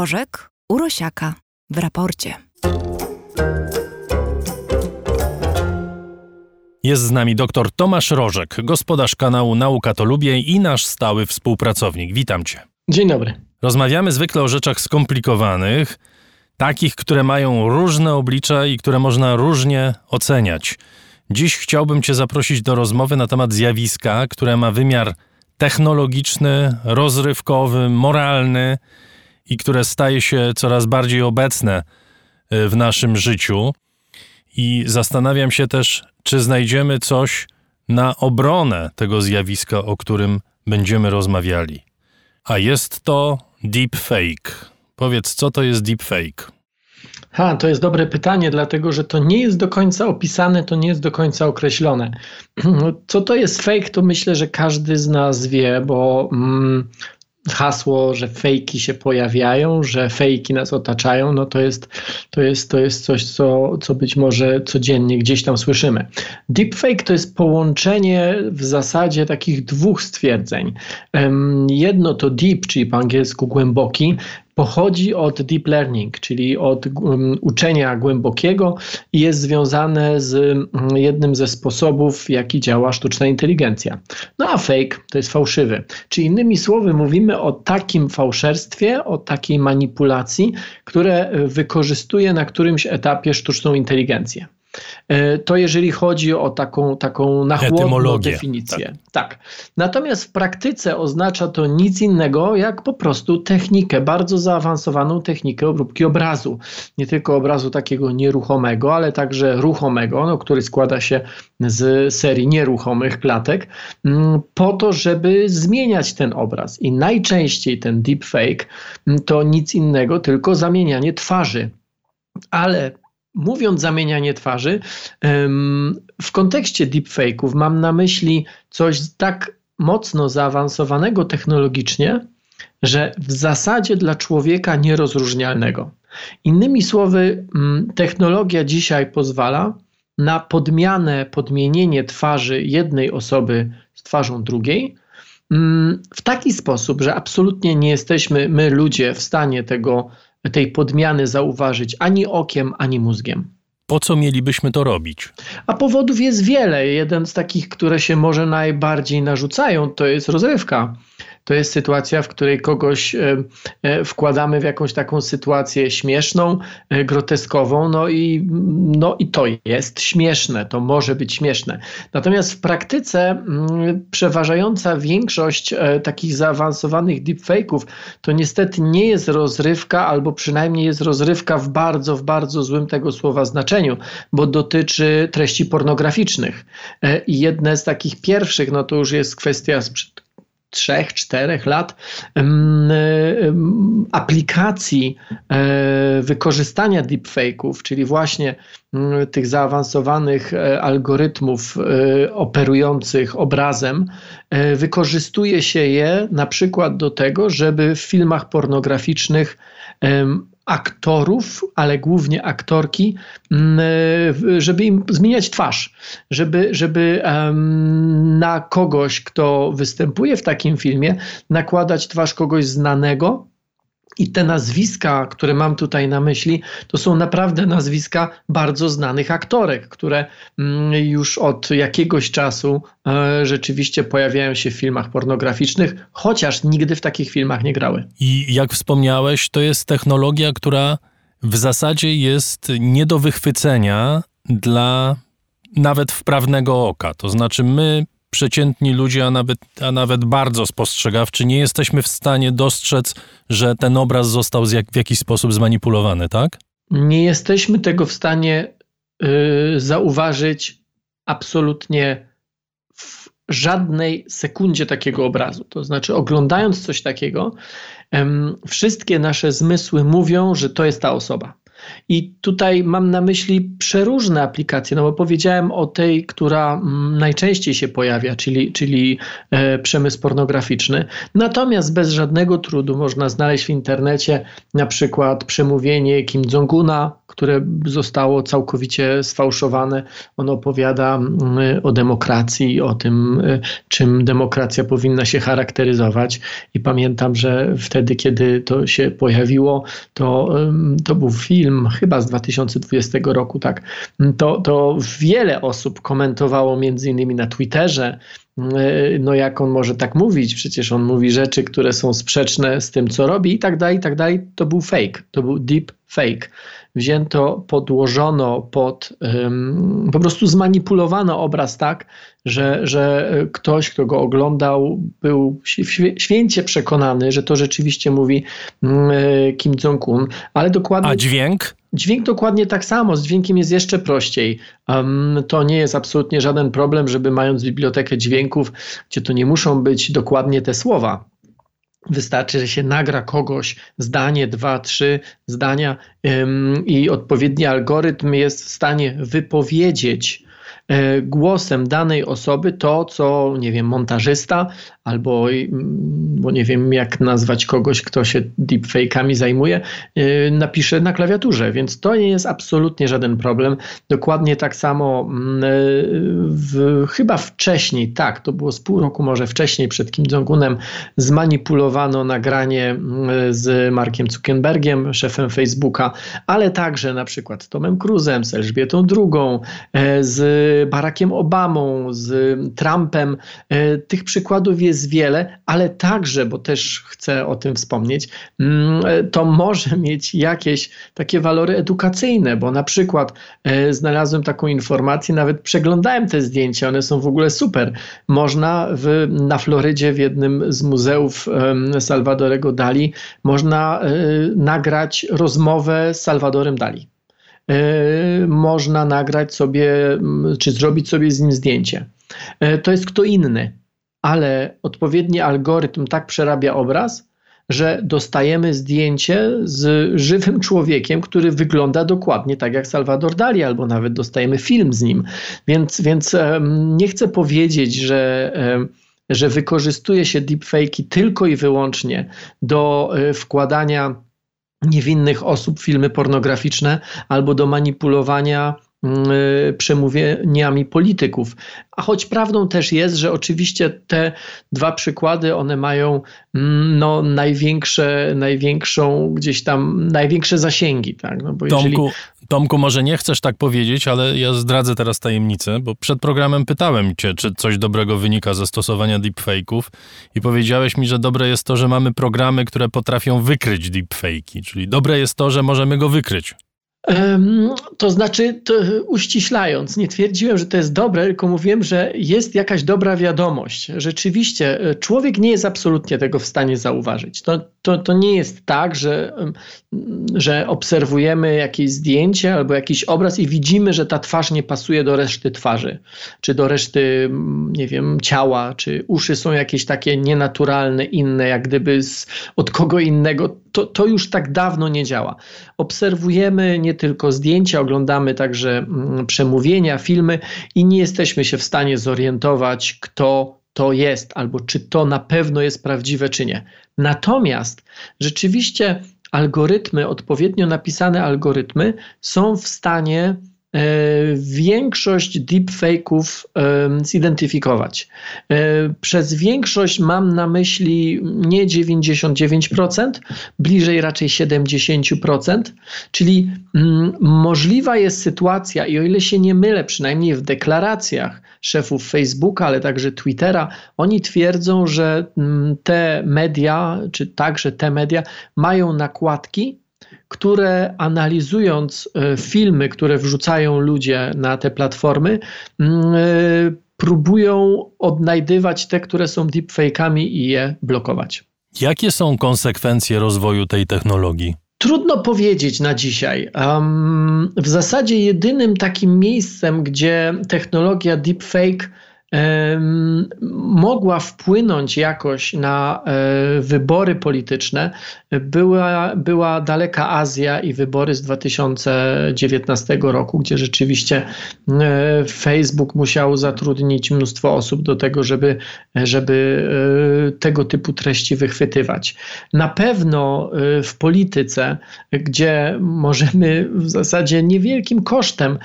Rożek Urosiaka w raporcie. Jest z nami dr Tomasz Rożek, gospodarz kanału Nauka to Lubię i nasz stały współpracownik. Witam cię. Dzień dobry. Rozmawiamy zwykle o rzeczach skomplikowanych, takich, które mają różne oblicza i które można różnie oceniać. Dziś chciałbym cię zaprosić do rozmowy na temat zjawiska, które ma wymiar technologiczny, rozrywkowy, moralny i które staje się coraz bardziej obecne e, w naszym życiu. I zastanawiam się też, czy znajdziemy coś na obronę tego zjawiska, o którym będziemy rozmawiali. A jest to deepfake. Powiedz, co to jest deepfake? Ha, to jest dobre pytanie, dlatego że to nie jest do końca opisane, to nie jest do końca określone. Co to jest fake, to myślę, że każdy z nas wie, bo mm, hasło, że fejki się pojawiają, że fejki nas otaczają, no to jest, to jest, to jest coś, co, co być może codziennie gdzieś tam słyszymy. Deepfake to jest połączenie w zasadzie takich dwóch stwierdzeń. Jedno to deep, czyli po angielsku głęboki, pochodzi od deep learning, czyli od um, uczenia głębokiego i jest związane z um, jednym ze sposobów, jaki działa sztuczna inteligencja. No a fake to jest fałszywy. Czy innymi słowy, mówimy o takim fałszerstwie, o takiej manipulacji, które wykorzystuje na którymś etapie sztuczną inteligencję. E, to jeżeli chodzi o taką, taką na chłodno definicję. Tak. tak. Natomiast w praktyce oznacza to nic innego jak po prostu technikę, bardzo zaawansowaną technikę obróbki obrazu. Nie tylko obrazu takiego nieruchomego, ale także ruchomego, no, który składa się z serii nieruchomych klatek, mm, po to, żeby zmieniać ten obraz. I najczęściej ten deepfake mm, to nic innego, tylko zamienianie twarzy. Ale mówiąc zamienianie twarzy, w kontekście deepfake'ów mam na myśli coś tak mocno zaawansowanego technologicznie, że w zasadzie dla człowieka nierozróżnialnego. Innymi słowy, technologia dzisiaj pozwala na podmianę, podmienienie twarzy jednej osoby z twarzą drugiej w taki sposób, że absolutnie nie jesteśmy my ludzie w stanie tego tej podmiany zauważyć ani okiem, ani mózgiem. Po co mielibyśmy to robić? A powodów jest wiele. Jeden z takich, które się może najbardziej narzucają, to jest rozrywka to jest sytuacja, w której kogoś e, e, wkładamy w jakąś taką sytuację śmieszną, e, groteskową, no i, no i to jest śmieszne, to może być śmieszne. Natomiast w praktyce mm, przeważająca większość takich zaawansowanych deepfake'ów to niestety nie jest rozrywka, albo przynajmniej jest rozrywka w bardzo, w bardzo złym tego słowa znaczeniu, bo dotyczy treści pornograficznych. I jedne z takich pierwszych, no to już jest kwestia sprzed trzech, czterech lat aplikacji e, wykorzystania deepfake'ów, czyli właśnie tych zaawansowanych e, algorytmów e, operujących obrazem, wykorzystuje się je na przykład do tego, żeby w filmach pornograficznych aktorów, ale głównie aktorki, mm, żeby im zmieniać twarz, żeby, żeby na kogoś, kto występuje w takim filmie, nakładać twarz kogoś znanego, i te nazwiska, które mam tutaj na myśli, to są naprawdę nazwiska bardzo znanych aktorek, które mm, już od jakiegoś czasu e, rzeczywiście pojawiają się w filmach pornograficznych, chociaż nigdy w takich filmach nie grały. I jak wspomniałeś, to jest technologia, która w zasadzie jest nie do wychwycenia dla nawet wprawnego oka. To znaczy, my przeciętni ludzie, a nawet, a nawet bardzo spostrzegawczy, nie jesteśmy w stanie dostrzec, że ten obraz został jak, w jakiś sposób zmanipulowany, tak? Nie jesteśmy tego w stanie yy, zauważyć absolutnie w żadnej sekundzie takiego obrazu. To znaczy, oglądając coś takiego, yy, wszystkie nasze zmysły mówią, że to jest ta osoba. I tutaj mam na myśli przeróżne aplikacje, no bo powiedziałem o tej, która mm, najczęściej się pojawia, czyli, czyli e, przemysł pornograficzny. Natomiast bez żadnego trudu można znaleźć w internecie na przykład przemówienie Kim Jong-una, które zostało całkowicie sfałszowane. On opowiada mm, o demokracji, o tym, y, czym demokracja powinna się charakteryzować. I pamiętam, że wtedy, kiedy to się pojawiło, to, to był film chyba z 2020 roku, tak. To, to wiele osób komentowało między innymi na Twitterze, no jak on może tak mówić? Przecież on mówi rzeczy, które są sprzeczne z tym, co robi i tak dalej, i tak dalej. To był fake, to był deep fake. Wzięto, podłożono pod, um, po prostu zmanipulowano obraz tak, że, że ktoś, kto go oglądał, był święcie przekonany, że to rzeczywiście mówi um, Kim Jong-un, ale dokładnie... A dźwięk? Dźwięk dokładnie tak samo, z dźwiękiem jest jeszcze prościej. Um, to nie jest absolutnie żaden problem, żeby mając bibliotekę dźwięków, gdzie to nie muszą być dokładnie te słowa. Wystarczy, że się nagra kogoś zdanie, dwa, trzy zdania um, i odpowiedni algorytm jest w stanie wypowiedzieć głosem danej osoby to, co, nie wiem, montażysta albo, mm, bo nie wiem jak nazwać kogoś, kto się deepfake'ami zajmuje, e, napisze na klawiaturze, więc to nie jest absolutnie żaden problem. Dokładnie tak samo mm, e, w, chyba wcześniej, tak, to było z pół roku może wcześniej przed Kim Jong-unem zmanipulowano nagranie mm, z Markiem Zuckerbergiem, szefem Facebooka, ale także na przykład z Tomem Cruzem, z Elżbietą II, z Barackiem Obamą, z Trumpem. E, tych przykładów jest wiele, ale także, bo też chcę o tym wspomnieć, mm, e, to może mieć jakieś takie walory edukacyjne, bo na przykład e, znalazłem taką informację, nawet przeglądałem te zdjęcia, one są w ogóle super. Można w, na Florydzie w jednym z muzeów Salvadorego Dali, można nagrać rozmowę z Salvadorem Dali. E, można nagrać sobie, czy zrobić sobie z nim zdjęcie. E, to jest kto inny, ale odpowiedni algorytm tak przerabia obraz, że dostajemy zdjęcie z żywym człowiekiem, który wygląda dokładnie tak jak Salvador Dali, albo nawet dostajemy film z nim. Więc, więc nie chcę powiedzieć, że że wykorzystuje się deepfake'i tylko i wyłącznie do e, wkładania niewinnych osób filmy pornograficzne albo do manipulowania mm, y, przemówieniami polityków. A choć prawdą też jest, że oczywiście te dwa przykłady, one mają mm, no, największe, największą gdzieś tam, największe zasięgi. Tak? No, bo jeżeli... Tomku, może nie chcesz tak powiedzieć, ale ja zdradzę teraz tajemnicę, bo przed programem pytałem cię, czy coś dobrego wynika ze stosowania deepfake'ów i powiedziałeś mi, że dobre jest to, że mamy programy, które potrafią wykryć deepfake'i, czyli dobre jest to, że możemy go wykryć. To znaczy, to uściślając, nie twierdziłem, że to jest dobre, tylko mówiłem, że jest jakaś dobra wiadomość. Rzeczywiście, e, człowiek nie jest absolutnie tego w stanie zauważyć. To, to, to nie jest tak, że, że obserwujemy jakieś zdjęcie albo jakiś obraz i widzimy, że ta twarz nie pasuje do reszty twarzy, czy do reszty, nie wiem, ciała, czy uszy są jakieś takie nienaturalne, inne, jak gdyby z, od kogo innego. To, to już tak dawno nie działa. Obserwujemy nie tylko zdjęcia, oglądamy także mm, przemówienia, filmy i nie jesteśmy się w stanie zorientować, kto to jest, albo czy to na pewno jest prawdziwe, czy nie. Natomiast rzeczywiście algorytmy, odpowiednio napisane algorytmy są w stanie większość deepfake'ów zidentyfikować. E, przez większość mam na myśli nie 99%, bliżej raczej 70%, czyli mm, możliwa jest sytuacja, i o ile się nie mylę, przynajmniej w deklaracjach szefów Facebooka, ale także Twittera, oni twierdzą, że mm, te media, czy także te media mają nakładki, które analizując e, filmy, które wrzucają ludzie na te platformy, mm, e, próbują odnajdywać te, które są deepfake'ami i je blokować. Jakie są konsekwencje rozwoju tej technologii? Trudno powiedzieć na dzisiaj. Um, w zasadzie jedynym takim miejscem, gdzie technologia deepfake mogła wpłynąć jakoś na e, wybory polityczne, była, była daleka Azja i wybory z 2019 roku, gdzie rzeczywiście e, Facebook musiał zatrudnić mnóstwo osób do tego, żeby, żeby e, tego typu treści wychwytywać. Na pewno w polityce, gdzie możemy w zasadzie niewielkim kosztem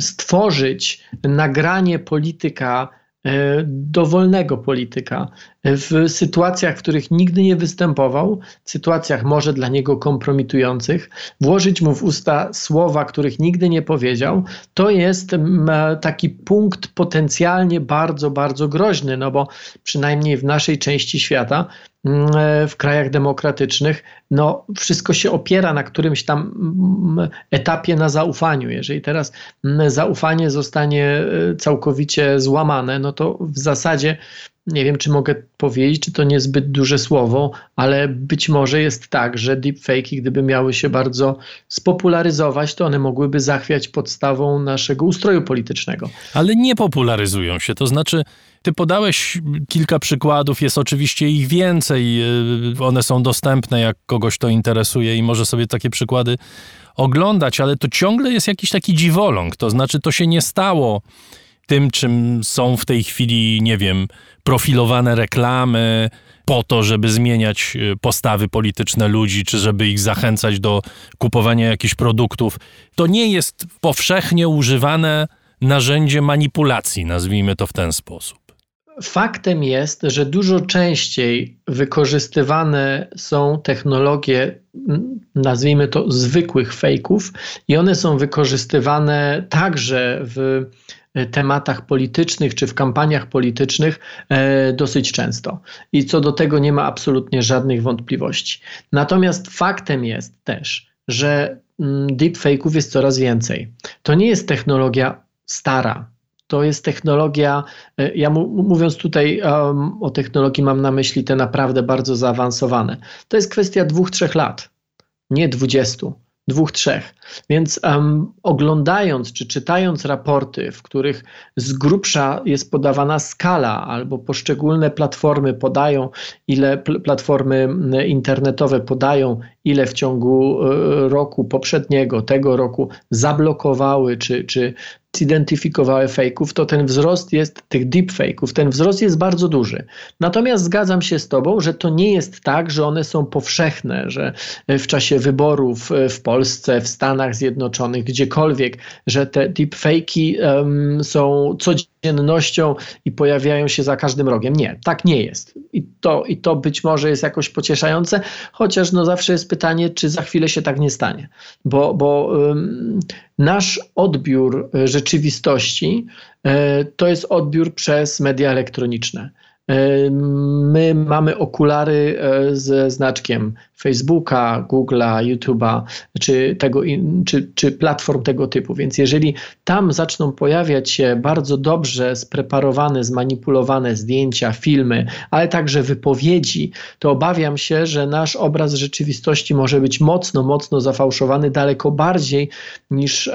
stworzyć nagranie polityka, polityka, e, dowolnego polityka, w sytuacjach, w których nigdy nie występował, w sytuacjach może dla niego kompromitujących, włożyć mu w usta słowa, których nigdy nie powiedział, to jest taki punkt potencjalnie bardzo, bardzo groźny, no bo przynajmniej w naszej części świata w krajach demokratycznych, no wszystko się opiera na którymś tam etapie na zaufaniu. Jeżeli teraz zaufanie zostanie e, całkowicie złamane, no to w zasadzie nie wiem, czy mogę powiedzieć, czy to niezbyt duże słowo, ale być może jest tak, że deepfake, gdyby miały się bardzo spopularyzować, to one mogłyby zachwiać podstawą naszego ustroju politycznego. Ale nie popularyzują się, to znaczy ty podałeś kilka przykładów, jest oczywiście ich więcej, y, one są dostępne, jak kogoś to interesuje i może sobie takie przykłady oglądać, ale to ciągle jest jakiś taki dziwoląg, to znaczy to się nie stało tym, czym są w tej chwili, nie wiem, profilowane reklamy po to, żeby zmieniać y, postawy polityczne ludzi, czy żeby ich zachęcać do kupowania jakichś produktów. To nie jest powszechnie używane narzędzie manipulacji, nazwijmy to w ten sposób. Faktem jest, że dużo częściej wykorzystywane są technologie, nazwijmy to zwykłych fejków, i one są wykorzystywane także w tematach politycznych czy w kampaniach politycznych e, dosyć często. I co do tego nie ma absolutnie żadnych wątpliwości. Natomiast faktem jest też, że mm, deepfake'ów jest coraz więcej. To nie jest technologia stara, to jest technologia, e, ja mówiąc tutaj um, o technologii, mam na myśli te naprawdę bardzo zaawansowane. To jest kwestia dwóch, trzech lat, nie dwudziestu dwóch, trzech. Więc um, oglądając czy czytając raporty, w których z grubsza jest podawana skala, albo poszczególne platformy podają, ile pl platformy internetowe podają, ile w ciągu y, roku poprzedniego, tego roku zablokowały, czy, czy zidentyfikowały fejków, to ten wzrost jest tych deepfake'ów, ten wzrost jest bardzo duży. Natomiast zgadzam się z Tobą, że to nie jest tak, że one są powszechne, że w czasie wyborów w Polsce, w Stanach Zjednoczonych, gdziekolwiek, że te deepfake'i um, są codziennością i pojawiają się za każdym rogiem. Nie, tak nie jest. I to, I to być może jest jakoś pocieszające, chociaż no zawsze jest pytanie, czy za chwilę się tak nie stanie. Bo, bo um, nasz odbiór e, rzeczywistości e, to jest odbiór przez media elektroniczne. My mamy okulary e, ze znaczkiem Facebooka, Google'a, YouTube'a czy, tego, czy, czy platform tego typu. Więc jeżeli tam zaczną pojawiać się bardzo dobrze spreparowane, zmanipulowane zdjęcia, filmy, ale także wypowiedzi, to obawiam się, że nasz obraz rzeczywistości może być mocno, mocno zafałszowany daleko bardziej niż,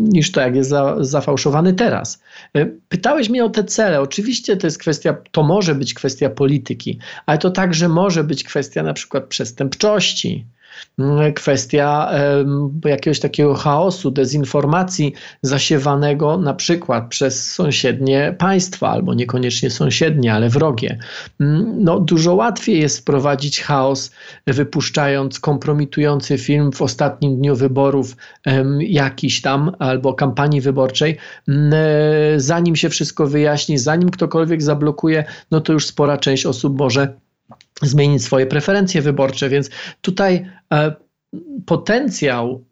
niż to, jak jest za, zafałszowany teraz. E, pytałeś mnie o te cele. Oczywiście to jest kwestia to może być kwestia polityki, ale to także może być kwestia na przykład przestępczości, kwestia jakiegoś takiego chaosu, dezinformacji zasiewanego na przykład przez sąsiednie państwa, albo niekoniecznie sąsiednie, ale wrogie. Mm, no, dużo łatwiej jest wprowadzić chaos, wypuszczając kompromitujący film w ostatnim dniu wyborów jakiś tam, albo kampanii wyborczej, mm, e, zanim się wszystko wyjaśni, zanim ktokolwiek zablokuje, no to już spora część osób może zmienić swoje preferencje wyborcze, więc tutaj e, potencjał,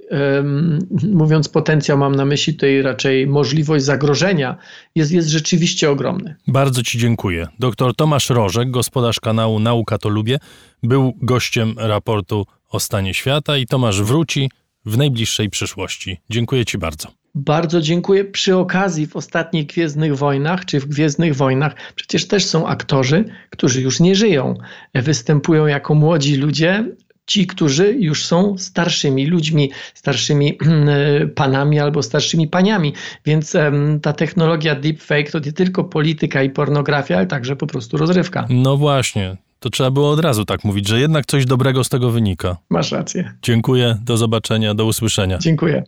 mówiąc potencjał, mam na myśli tutaj raczej możliwość zagrożenia, jest, jest rzeczywiście ogromny. Bardzo Ci dziękuję. Dr Tomasz Rożek, gospodarz kanału Nauka to Lubię, był gościem raportu o stanie świata i Tomasz wróci w najbliższej przyszłości. Dziękuję Ci bardzo. Bardzo dziękuję. Przy okazji w ostatnich Gwiezdnych Wojnach, czy w Gwiezdnych Wojnach, przecież też są aktorzy, którzy już nie żyją. Występują jako młodzi ludzie, ci, którzy już są starszymi ludźmi, starszymi panami albo starszymi paniami. Więc ta technologia deepfake to nie tylko polityka i pornografia, ale także po prostu rozrywka. No właśnie. To trzeba było od razu tak mówić, że jednak coś dobrego z tego wynika. Masz rację. Dziękuję, do zobaczenia, do usłyszenia. Dziękuję.